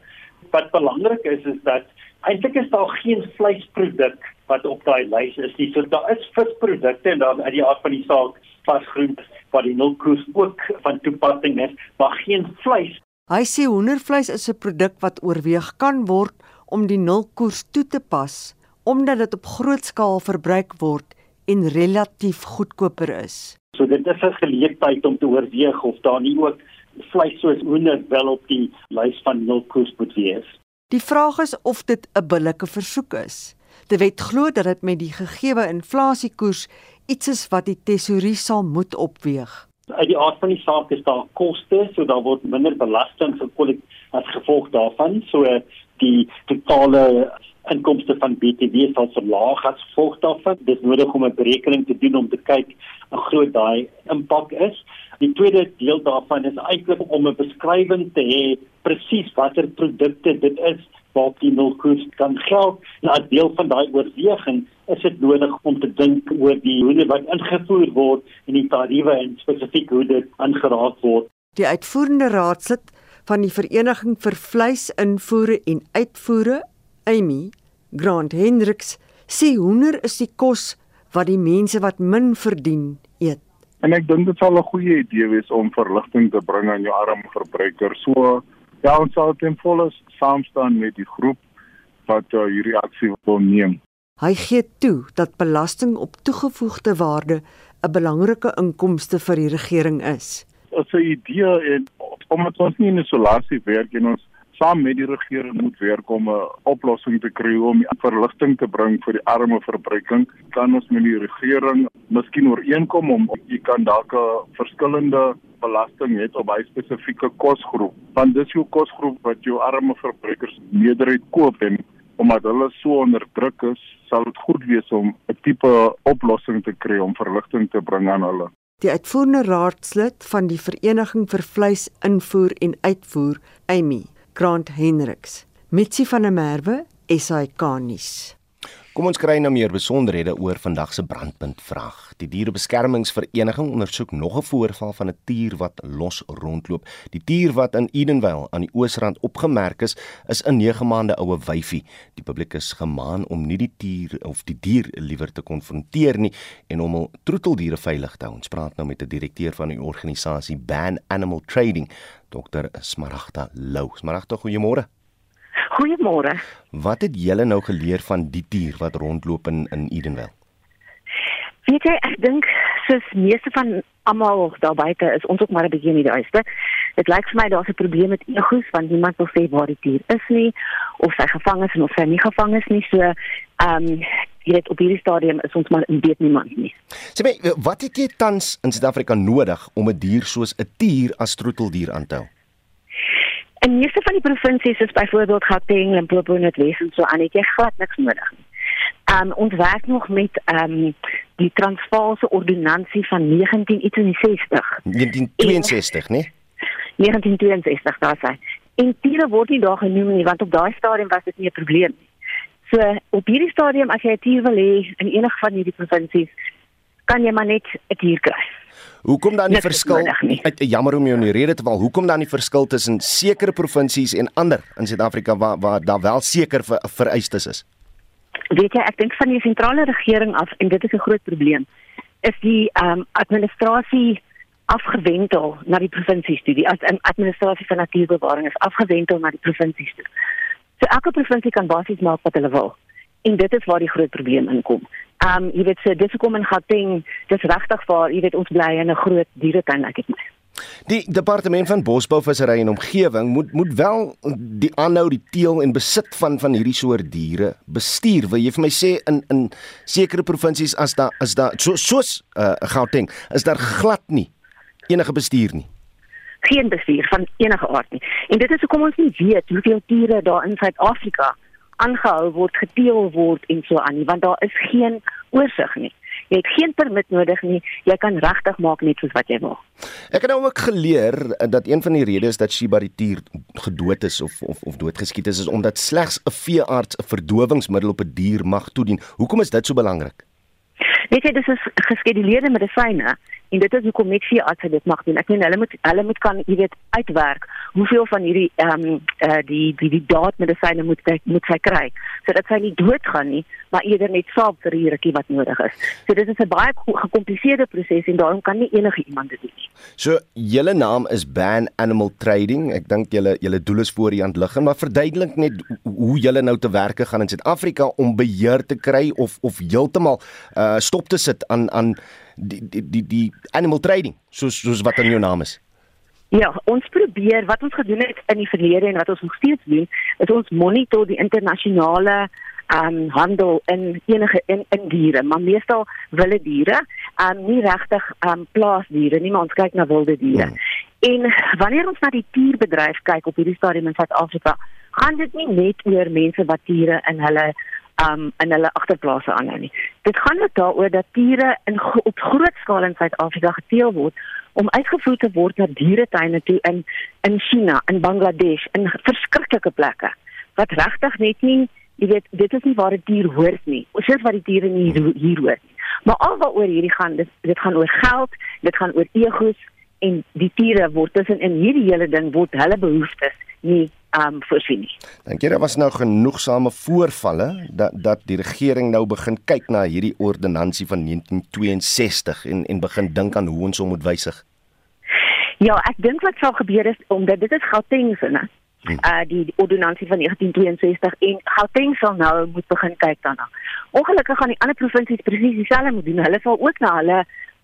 Wat belangrik is is dat eintlik is daar geen vleisproduk wat op daai lys is nie. So daar is visprodukte en dan uit die aard van die saak vasgroente wat die nulkoers ook van toepassing is, maar geen vleis. Hy sê hoendervleis is 'n produk wat oorweeg kan word om die nulkoers toe te pas omdat dit op groot skaal verbruik word en relatief goedkoper is. So dit is 'n geleentheid om te oorweeg of daar nie ook vleis soos hoender wel op die lys van nulkoers moet wees. Die vraag is of dit 'n billike versoek is. Die wet glo dat dit met die gegeewe inflasiekoers iets is wat die tesourie sal moet opweeg. Uit die aard van die saak is daar koste, so daar word minder belasting vir as gevolg daarvan. So die totale inkomste van BTW sal verlaag as gevolg daarvan. Dit is nodig om 'n berekening te doen om te kyk hoe groot daai impak is. Die tweede deel daarvan is eintlik om 'n beskrywing te hê presies watter produkte dit is wat die nulkoers kan geld. Nou 'n deel van daai oorweging is dit nodig om te dink oor die hoe dit wat ingevoer word en die tariewe en spesifiek hoe dit aangeraak word. Die uitvoerende raadslid van die Vereniging vir Vleisinvoere en Uitvoere, Amy Grant Hendricks, sê hoender is die kos wat die mense wat min verdien eet. En ek dink dit sal 'n goeie idee wees om verligting te bring aan jou arm verbruiker. So ja, ons sal ten volle saamstaan met die groep wat uh, hierdie aksie wil neem. Hy gee toe dat belasting op toegevoegde waarde 'n belangrike inkomste vir die regering is. Dit is 'n idee en omdat ons nie in isolasie werk en ons saam met die regering moet werk om 'n oplossing te kry om verligting te bring vir die arme verbruiking, kan ons met die regering miskien ooreenkom om jy kan dalk 'n verskillende belasting hê op 'n spesifieke kosgroep. Want dis jou kosgroep wat jou arme verbruikers meerderheid koop en omdat hulle so onder druk is, sal dit goed wees om 'n tipe oplossing te kry om verligting te bring aan hulle. Die uitvoerende raadslid van die Vereniging vir Vleis Invoer en Uitvoer, Amy Grant Hendriks, Mitsi van der Merwe, SAK nuus. Kom ons kry nou meer besonderhede oor vandag se brandpunt vraag. Die dierebeskermingsvereniging ondersoek nog 'n voorval van 'n tier wat los rondloop. Die tier wat in Edenvale aan die Oosrand opgemerk is, is 'n 9 maande oue wyfie. Die publiek is gemaan om nie die tier of die dier liewer te konfronteer nie en om hul troeteldiere veilig te hou. Ons praat nou met 'n direkteur van die organisasie Ban Animal Trading, Dr. Smaragda Lou. Smaragda, goeiemôre. Goeiemôre. Wat het julle nou geleer van die dier wat rondloop in in Edenvale? Weet jy, ek dink soos meeste van almal daar buite is ons ook maar 'n bietjie in die duister. Dit lyk vir my daar's 'n probleem met egos want niemand wil sê waar die dier is nie of sy gevang is en of sy nie gevang is nie. So ehm um, jy weet op hierdie stadium is ons maar weet niemand nie. Sê my, wat het jy tans in Suid-Afrika nodig om 'n dier soos 'n tier as troeteldier aan te hou? In meeste van die provinsies soos byvoorbeeld Gauteng, Limpopo en Noordwes en so aan het jy glad niks nodig. Ehm um, ons werk nog met ehm um, die Transvaalse ordonnansie van 1960. 1962, né? 1962 daar sê. En tiere word nie daar genoem nie want op daai stadium was dit nie 'n probleem nie. So op hierdie stadium as jy 'n tier wil hê in enige van hierdie provinsies, kan jy maar net 'n tier kry. Hoekom dan die verskil? Ek jammer om jou in die rede te val. Hoekom dan die verskil tussen sekere provinsies en ander in Suid-Afrika waar waar daar wel seker ver, vereistes is? Weet jy, ek dink van die sentrale regering af en dit is 'n groot probleem. Is die ehm um, administrasie afgewentel na die provinsies toe. Die administrasie van natuurbewaring is afgewentel na die provinsies toe. So elke provinsie kan basies maak wat hulle wil. En dit is waar die groot probleem inkom. Ehm um, jy weet so dis hoekom in Gauteng dis regtig waar jy weet ons bly in 'n groot dieretuin ek het my. Die departement van bosbou, visserry en omgewing moet moet wel die aanhou die teel en besit van van hierdie soort diere bestuur. Wil jy vir my sê in in sekere provinsies as daar is daar so soos uh, Gauteng is daar glad nie enige bestuur nie geen bestuur van enige aard nie. En dit is hoekom ons nie weet hoeveel tiere daar in Suid-Afrika aangehou word, geteel word en so aan nie, want daar is geen oorsig nie. Jy het geen permit nodig nie. Jy kan regtig maak net soos wat jy wil. Ek het nou ook geleer dat een van die redes dat Shiba die tier gedood is of of of doodgeskiet is is omdat slegs 'n veearts 'n verdowingsmiddel op 'n dier mag toedien. Hoekom is dit so belangrik? Weet jy, dis is geskeduleerde medisyne en dit is hoekom net vier artse dit mag doen. Ek meen hulle moet hulle moet kan jy weet uitwerk hoeveel van hierdie ehm um, uh, die die die daadmedisyne moet sy, moet sy kry sodat sy nie doodgaan nie, maar eerder net saap vir die rukkie wat nodig is. So dit is 'n baie gekompliseerde proses en daarom kan nie enige iemand dit doen nie. So julle naam is Ban Animal Trading. Ek dink julle julle doel is voor die hand liggend, maar verduidelik net hoe julle nou te werke gaan in Suid-Afrika om beheer te kry of of heeltemal uh stop te sit aan aan die die die die animal trading soos soos wat in jou naam is. Ja, ons probeer wat ons gedoen het in die verlede en wat ons nog steeds doen, is ons monitor die internasionale um handel in enige in, in diere, maar meestal wilde diere, um nie regtig um plaasdiere nie, maar ons kyk na wilde diere. Hmm. En wanneer ons na die dierbedryf kyk op hierdie stadium in Suid-Afrika, gaan dit nie net oor mense wat diere in hulle um in hulle agterplase aanhou nie. Dit gaan net daaroor dat diere in op groot skaal in Suid-Afrika geteel word om uitgevoer te word na dieretuine toe in in China, in Bangladesh, in verskriklike plekke wat regtig net nie, jy weet, dit is nie waar 'n dier hoort nie. Ons sê wat die diere nie hier, hier hoort nie. Maar alwaaroor hierdie gaan, dit dit gaan oor geld, dit gaan oor egos en die diere word tussen in hierdie hele ding word hulle behoeftes nie um voorsien nie. Dink jy daar was nou genoegsame voorvalle dat dat die regering nou begin kyk na hierdie ordonnansie van 1962 en en begin dink aan hoe ons hom moet wysig? Ja, ek dink wat sal gebeur is omdat dit is Gauteng se, né? Hmm. Uh die, die ordonnansie van 1962 en Gauteng sal nou moet begin kyk daarna. Ongelukkig gaan die ander provinsies presies dieselfde moet doen. Hulle sal ook na hulle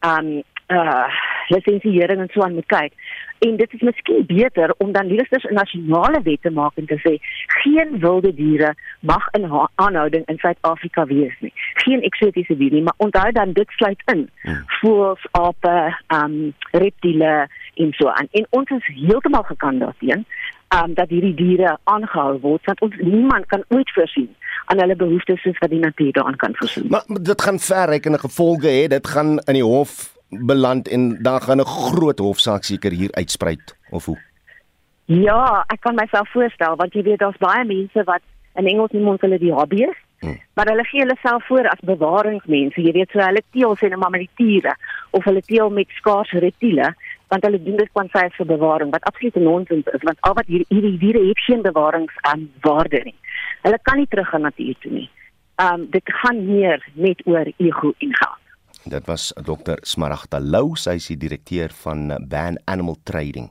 um uh lisensiering en so aan moet kyk. En dit is miskien beter om dan liewers 'n nasionale wet te maak en te sê geen wilde diere mag in aanhouding in Suid-Afrika wees nie. Geen eksotiese diere nie, maar onthou dan dit sluit in hmm. voëls, ape, um reptiele en so aan. En ons is heeltemal gekant daarteen um dat hierdie diere aangehou word want ons niemand kan ooit voorsien aan hulle behoeftes soos wat die natuur daaraan kan voorsien. Maar dit gaan verrekende gevolge hê. Dit gaan in die hof beland en dan gaan 'n groot hofsaak seker hier uitsprei of hoe? Ja, ek kan myself voorstel want jy weet daar's baie mense wat in Engels noem ons hulle die hobby's. Hmm. Maar hulle gee hulle self voor as bewaringsmense. Jy weet so hulle teel sê net maar met die tiere of hulle teel met skaars reptiele want hulle doen dit kwan vir bewaring wat absoluut nonsens is want al wat hier hierdie diere het geen bewarings aan waarde nie. Hulle kan nie terug gaan natuur toe nie. Um dit gaan meer net oor ego en geld. Dit was Dr. Smaragda Lou, sy is die direkteur van Ban Animal Trading.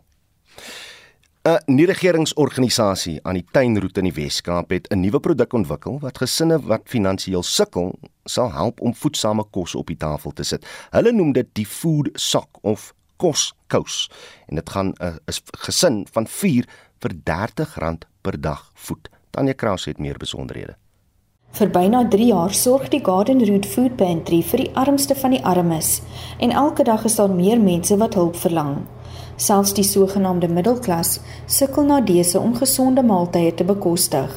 'n Nie-regeringsorganisasie aan die tuinroete in die Wes-Kaap het 'n nuwe produk ontwikkel wat gesinne wat finansiëel sukkel sal help om voedsame kos op die tafel te sit. Hulle noem dit die food sock of koskous en dit gaan 'n gesin van 4 vir R30 per dag voed. Tanya Kraus het meer besonderhede. Vir byna 3 jaar sorg die Garden Route Food Pantry vir die armste van die armes en elke dag is daar meer mense wat hulp verlang. Selfs die sogenaamde middelklas sukkel na dese om gesonde maaltye te bekostig.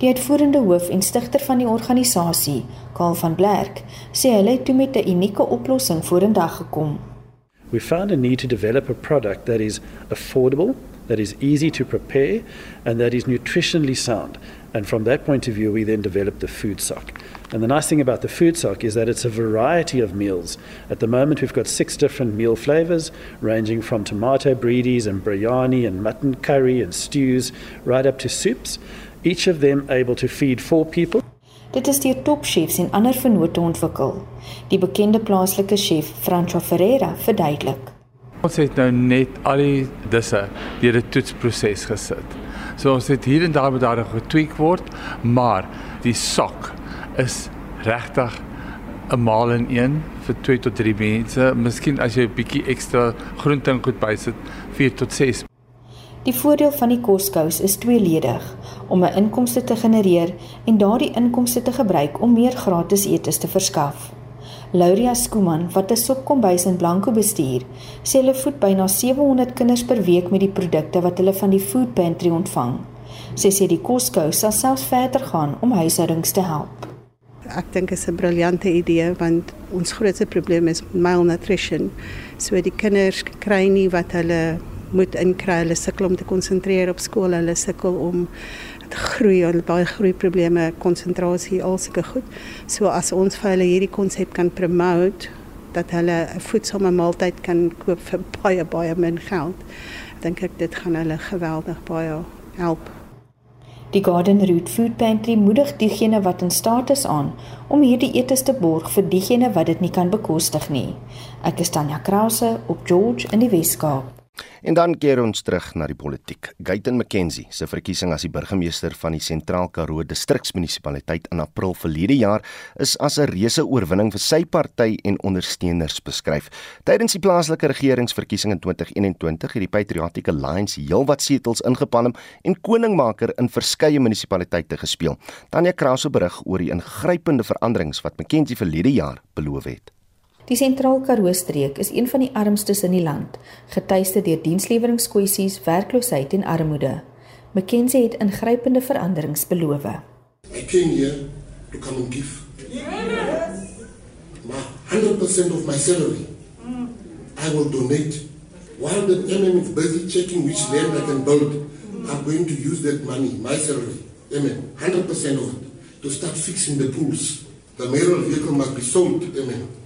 Die uitvoerende hoof en stigter van die organisasie, Karl van Blerk, sê hulle het toe met 'n unieke oplossing vorendag gekom. We found a need to develop a product that is affordable, that is easy to prepare and that is nutritionally sound. And from that point of view we then developed the food sock. And the nice thing about the food sock is that it's a variety of meals. At the moment, we've got six different meal flavors, ranging from tomato breedies and biryani and mutton curry and stews, right up to soups. Each of them able to feed four people. Dit is deur topchefs en ander vennote ontwikkel. Die bekende plaaslike chef, Francois Ferreira, verduidelik. Ons het nou net al die disse deur die toetsproses gesit. So ons het hier en daar moet daar getweek word, maar die sok is regtig 'n maal in een vir 2 tot 3 mense. Miskien as jy 'n bietjie ekstra groente en goed bysit, 4 tot 6. Die voordeel van die koskous is tweeledig: om 'n inkomste te genereer en daardie inkomste te gebruik om meer gratis etes te verskaf. Lauria Skuman, wat 'n sopkombuis in Blanco bestuur, sê hulle voed byna 700 kinders per week met die produkte wat hulle van die food pantry ontvang. Sy sê die koskous sal selfs verder gaan om huishoudings te help. Ek dink dit is 'n briljante idee want ons grootste probleem is malnutrition. So die kinders kry nie wat hulle moet inkry. Hulle sukkel om te konsentreer op skool. Hulle sukkel om groei. Hulle het baie groeiprobleme, konsentrasie, al sulke goed. So as ons vir hulle hierdie konsep kan promote dat hulle 'n voedsame maaltyd kan koop vir baie baie min geld, dink ek dit gaan hulle geweldig baie help. Die Garden Route Food Pantry moedig diegene wat in staat is aan om hierdie etes te borg vir diegene wat dit nie kan bekostig nie. Ek is Tanya Krause op George in die Weskaap. En dan keer ons terug na die politiek. Guyton McKenzie se verkiesing as die burgemeester van die Sentraal Karoo Distriksmunisipaliteit in April verlede jaar is as 'n reuse oorwinning vir sy party en ondersteuners beskryf. Tydens die plaaslike regeringsverkiesing in 2021 het die Patriotic Alliance heelwat setels ingepalm en koningmaker in verskeie munisipaliteite gespeel. Tanya Krause berig oor die ingrypende veranderings wat McKenzie verlede jaar beloof het. Die sentraal Karoo streek is een van die armstes in die land, getuiste deur diensleweringskoeisies, werkloosheid en armoede. McKenzie het ingrypende veranderings beloof. I came here to come and give. Yes. My 100% of my salary. I will donate. While the MM is busy checking which land I can build, I'm going to use that money, my salary, MM, 100% of it, to start fixing the pools. The mayoral vehicle must be sold, MM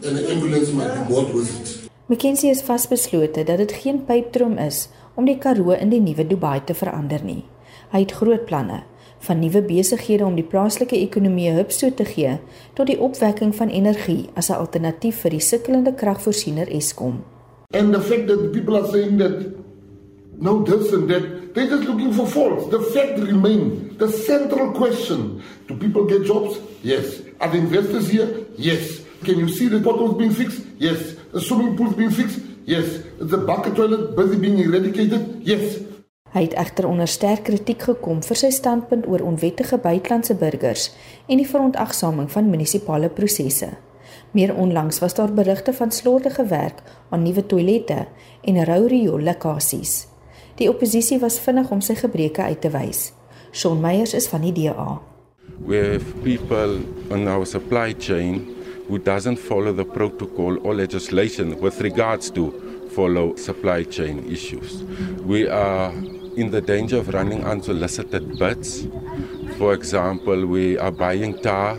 en 'n ambulans met die bot was dit. McKenzie is vasbeslote dat dit geen pypdrom is om die Karoo in die nuwe Dubai te verander nie. Hy het groot planne van nuwe besighede om die plaaslike ekonomie hupstoot te gee tot die opwekking van energie as 'n alternatief vir die sukkelende kragvoorsiener Eskom. And the fact that people are saying that no this and that they're just looking for faults. The fact remains the central question. Do people get jobs? Yes. Are the investors here? Yes. Can you see the potholes being fixed? Yes. The swimming pools being fixed? Yes. The bucket toilet busy being eradicated? Yes. Hy het egter onder sterk kritiek gekom vir sy standpunt oor onwettige buitelandse burgers en die verontagsaming van munisipale prosesse. Meer onlangs was daar berigte van slordige werk aan nuwe toilette en rou rioollekkasies. Die oppositie was vinnig om sy gebreke uit te wys. Shaun Meyers is van die DA. We have people on our supply chain who doesn't follow the protocol or legislation with regards to follow supply chain issues. We are in the danger of running unsolicited bids. For example, we are buying tar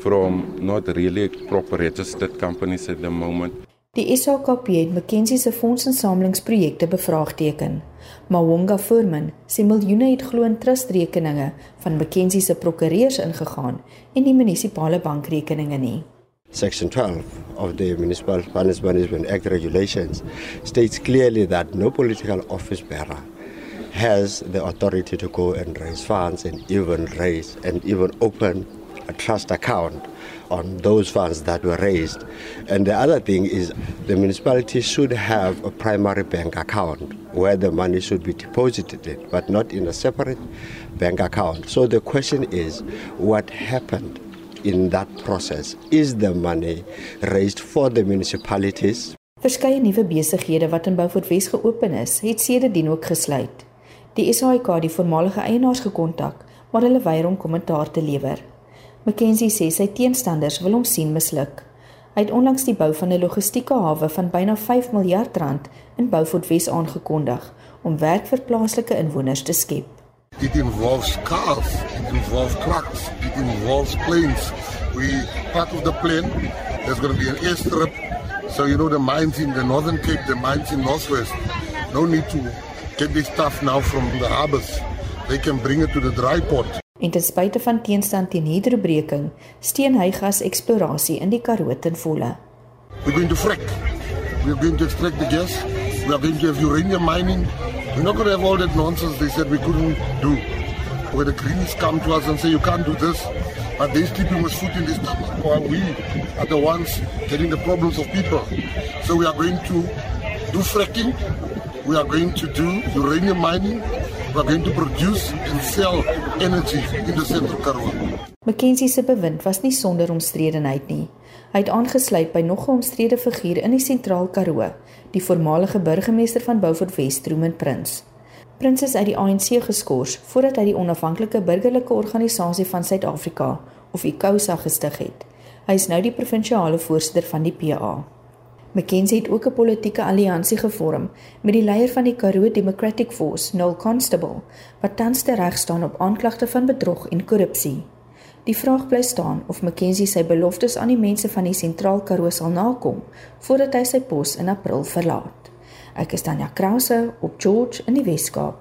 from not really proper registered companies at the moment. Die SAKP het McKinsey se fondsinsamelingsprojekte bevraagteken. Mawonga Foreman sê miljoene het glo in trustrekeninge van McKinsey se prokureurs ingegaan en nie munisipale bankrekeninge nie. Section 12 of the Municipal Finance Management Act regulations states clearly that no political office bearer has the authority to go and raise funds and even raise and even open a trust account on those funds that were raised. And the other thing is the municipality should have a primary bank account where the money should be deposited but not in a separate bank account. So the question is what happened in that process? Is the money raised for the municipalities? Verskeie nuwe besighede wat in Beaufort Wes geopen is, het sedertdien ook gesluit. Die SAIK het die voormalige eienaars gekontak, maar hulle weier om kommentaar te lewer. McKenzie sê sy teenstanders wil hom sien misluk. Hy het onlangs die bou van 'n logistieke hawe van byna 5 miljard rand in Beaufort Wes aangekondig om werk vir plaaslike inwoners te skep. It involves cars, it involves trucks, it involves planes. We part of the plane, there's going to be an airstrip. So you know the mines in the Northern Cape, the mines in Northwest. No need to get this stuff now from the harbors. They can bring it to the dry port. En ten spyte van teenstand teen hidrobreking, steun hy gas eksplorasie in die Karoo ten volle. We're going to frack. We're going to extract the gas. We are going to have uranium mining. We're not going to have all that nonsense they said we couldn't do. Where the Greens come to us and say you can't do this, but they're sleeping with foot in this stomach while we are the ones getting the problems of people. So we are going to do fracking. We are going to do uranium mining. We are going to produce and sell energy in the Central Karoo. McKenzie se bewind was nie sonder omstredenheid nie. Hy het aangesluit by nog 'n omstrede figuur in die Sentraal Karoo, die voormalige burgemeester van Beaufort Wes, Truman Prins. Prins is uit die ANC geskort voordat hy die onafhanklike burgerlike organisasie van Suid-Afrika, of ICOSA gestig het. Hy is nou die provinsiale voorsitter van die PA. McKenzie het ook 'n politieke alliansie gevorm met die leier van die Karoo Democratic Force, Noel Constable, wat tans tereg staan op aanklagte van bedrog en korrupsie. Die vraag bly staan of McKenzie sy beloftes aan die mense van die Sentraal Karoo sal nakom voordat hy sy pos in April verlaat. Ek is Tanya Krause op George in die Weskaap.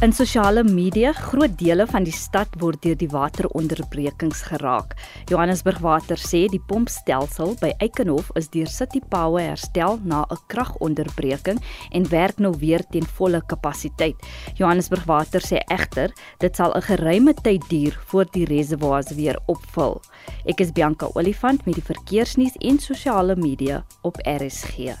In sosiale media, groot dele van die stad word deur die wateronderbrekings geraak. Johannesburg Water sê die pompstelsel by Eikenhof is deur City Power herstel na 'n kragonderbreking en werk nou weer teen volle kapasiteit. Johannesburg Water sê egter, dit sal 'n geruime tyd duur voor die reservoirs weer opvul. Ek is Bianca Olifant met die verkeersnuus en sosiale media op RSG.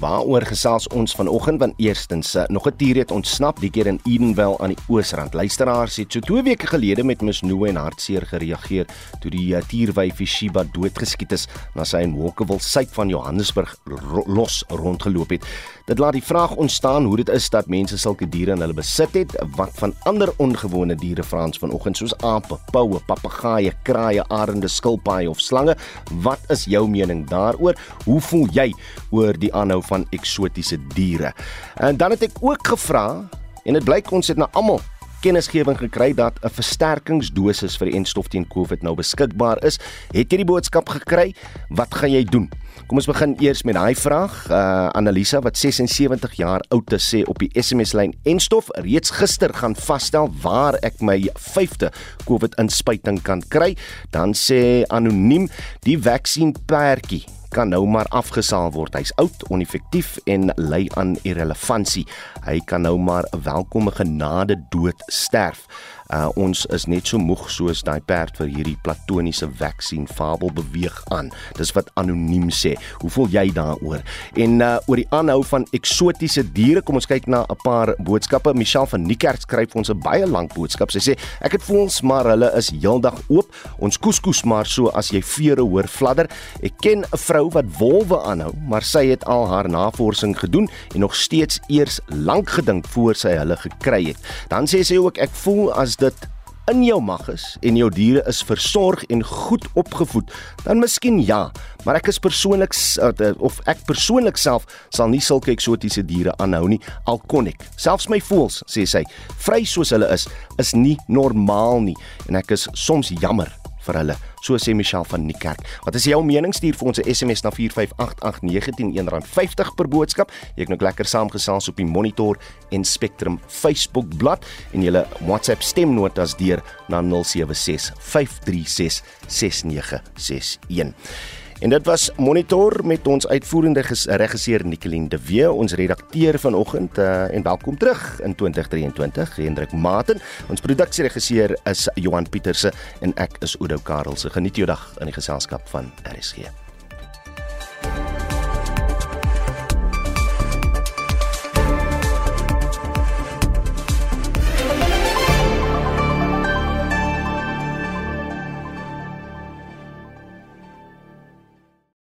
Waaroor gesels ons vanoggend want eerstens eh, nog 'n dier het ontsnap die keer in Edenvale aan die Oosrand. Luisteraars het so 2 weke gelede met misnoë en hartseer gereageer toe die tierwyfie Shiba doodgeskiet is na sy in Walkerville suid van Johannesburg ro los rondgeloop het. Dit laat die vraag ontstaan hoe dit is dat mense sulke diere in hulle besit het, wat van ander ongewone diere Frans vanoggend soos ape, poue, papegaaie, kraaie, arende, skilpaaie of slange. Wat is jou mening daaroor? Hoe voel jy oor die aanhou van eksotiese diere? En dan het ek ook gevra en dit blyk ons het na almal kennisgewing gekry dat 'n versterkingsdosis vir die enstof teen COVID nou beskikbaar is. Het jy die boodskap gekry? Wat gaan jy doen? Kom ons begin eers met daai vraag. Uh Annalisa wat 76 jaar oud is sê op die SMS lyn enstof reeds gister gaan vasstel waar ek my 5de COVID inspuiting kan kry. Dan sê anoniem die vaksienperdjie kan nou maar afgesaal word. Hy's oud, oneffektief en ly aan irrelevantie. Hy kan nou maar 'n welkome genade dood sterf. Uh, ons is net so moeg soos daai perd vir hierdie platoniese vaksien fabel beweeg aan. Dis wat anoniem sê. Hoe voel jy daaroor? En uh, oor die aanhou van eksotiese diere, kom ons kyk na 'n paar boodskappe. Michelle van Niekerk skryf ons 'n baie lank boodskap. Sy sê ek het voels maar hulle is heeldag oop. Ons koeskoes maar so as jy vere hoor fladder. Ek ken 'n vrou wat wolwe aanhou, maar sy het al haar navorsing gedoen en nog steeds eers lank gedink voor sy hulle gekry het. Dan sê sy ook ek voel as dit in jou mag is en jou diere is versorg en goed opgevoed, dan miskien ja, maar ek is persoonlik eh, of ek persoonlik self sal nie sulke eksotiese diere aanhou nie al kon ek. Selfs my voels, sê sy, vry soos hulle is, is nie normaal nie en ek is soms jammer vir hulle. So sê Michelle van Niekerk. Wat is jou mening? Stuur vir ons 'n SMS na 4588919 R1.50 per boodskap. Jy kan ook lekker saamgesels op die Monitor en Spectrum Facebook bladsy en julle WhatsApp stemnotas deur na 0765366961. En dit was Monitor met ons uitvoerende regisseur Nicoline de Wee, ons redakteur vanoggend uh, en welkom terug in 2023, Hendrik Maten. Ons produksieregisseur is Johan Pieterse en ek is Oudo Karelse. Geniet jou dag in die geselskap van RSG.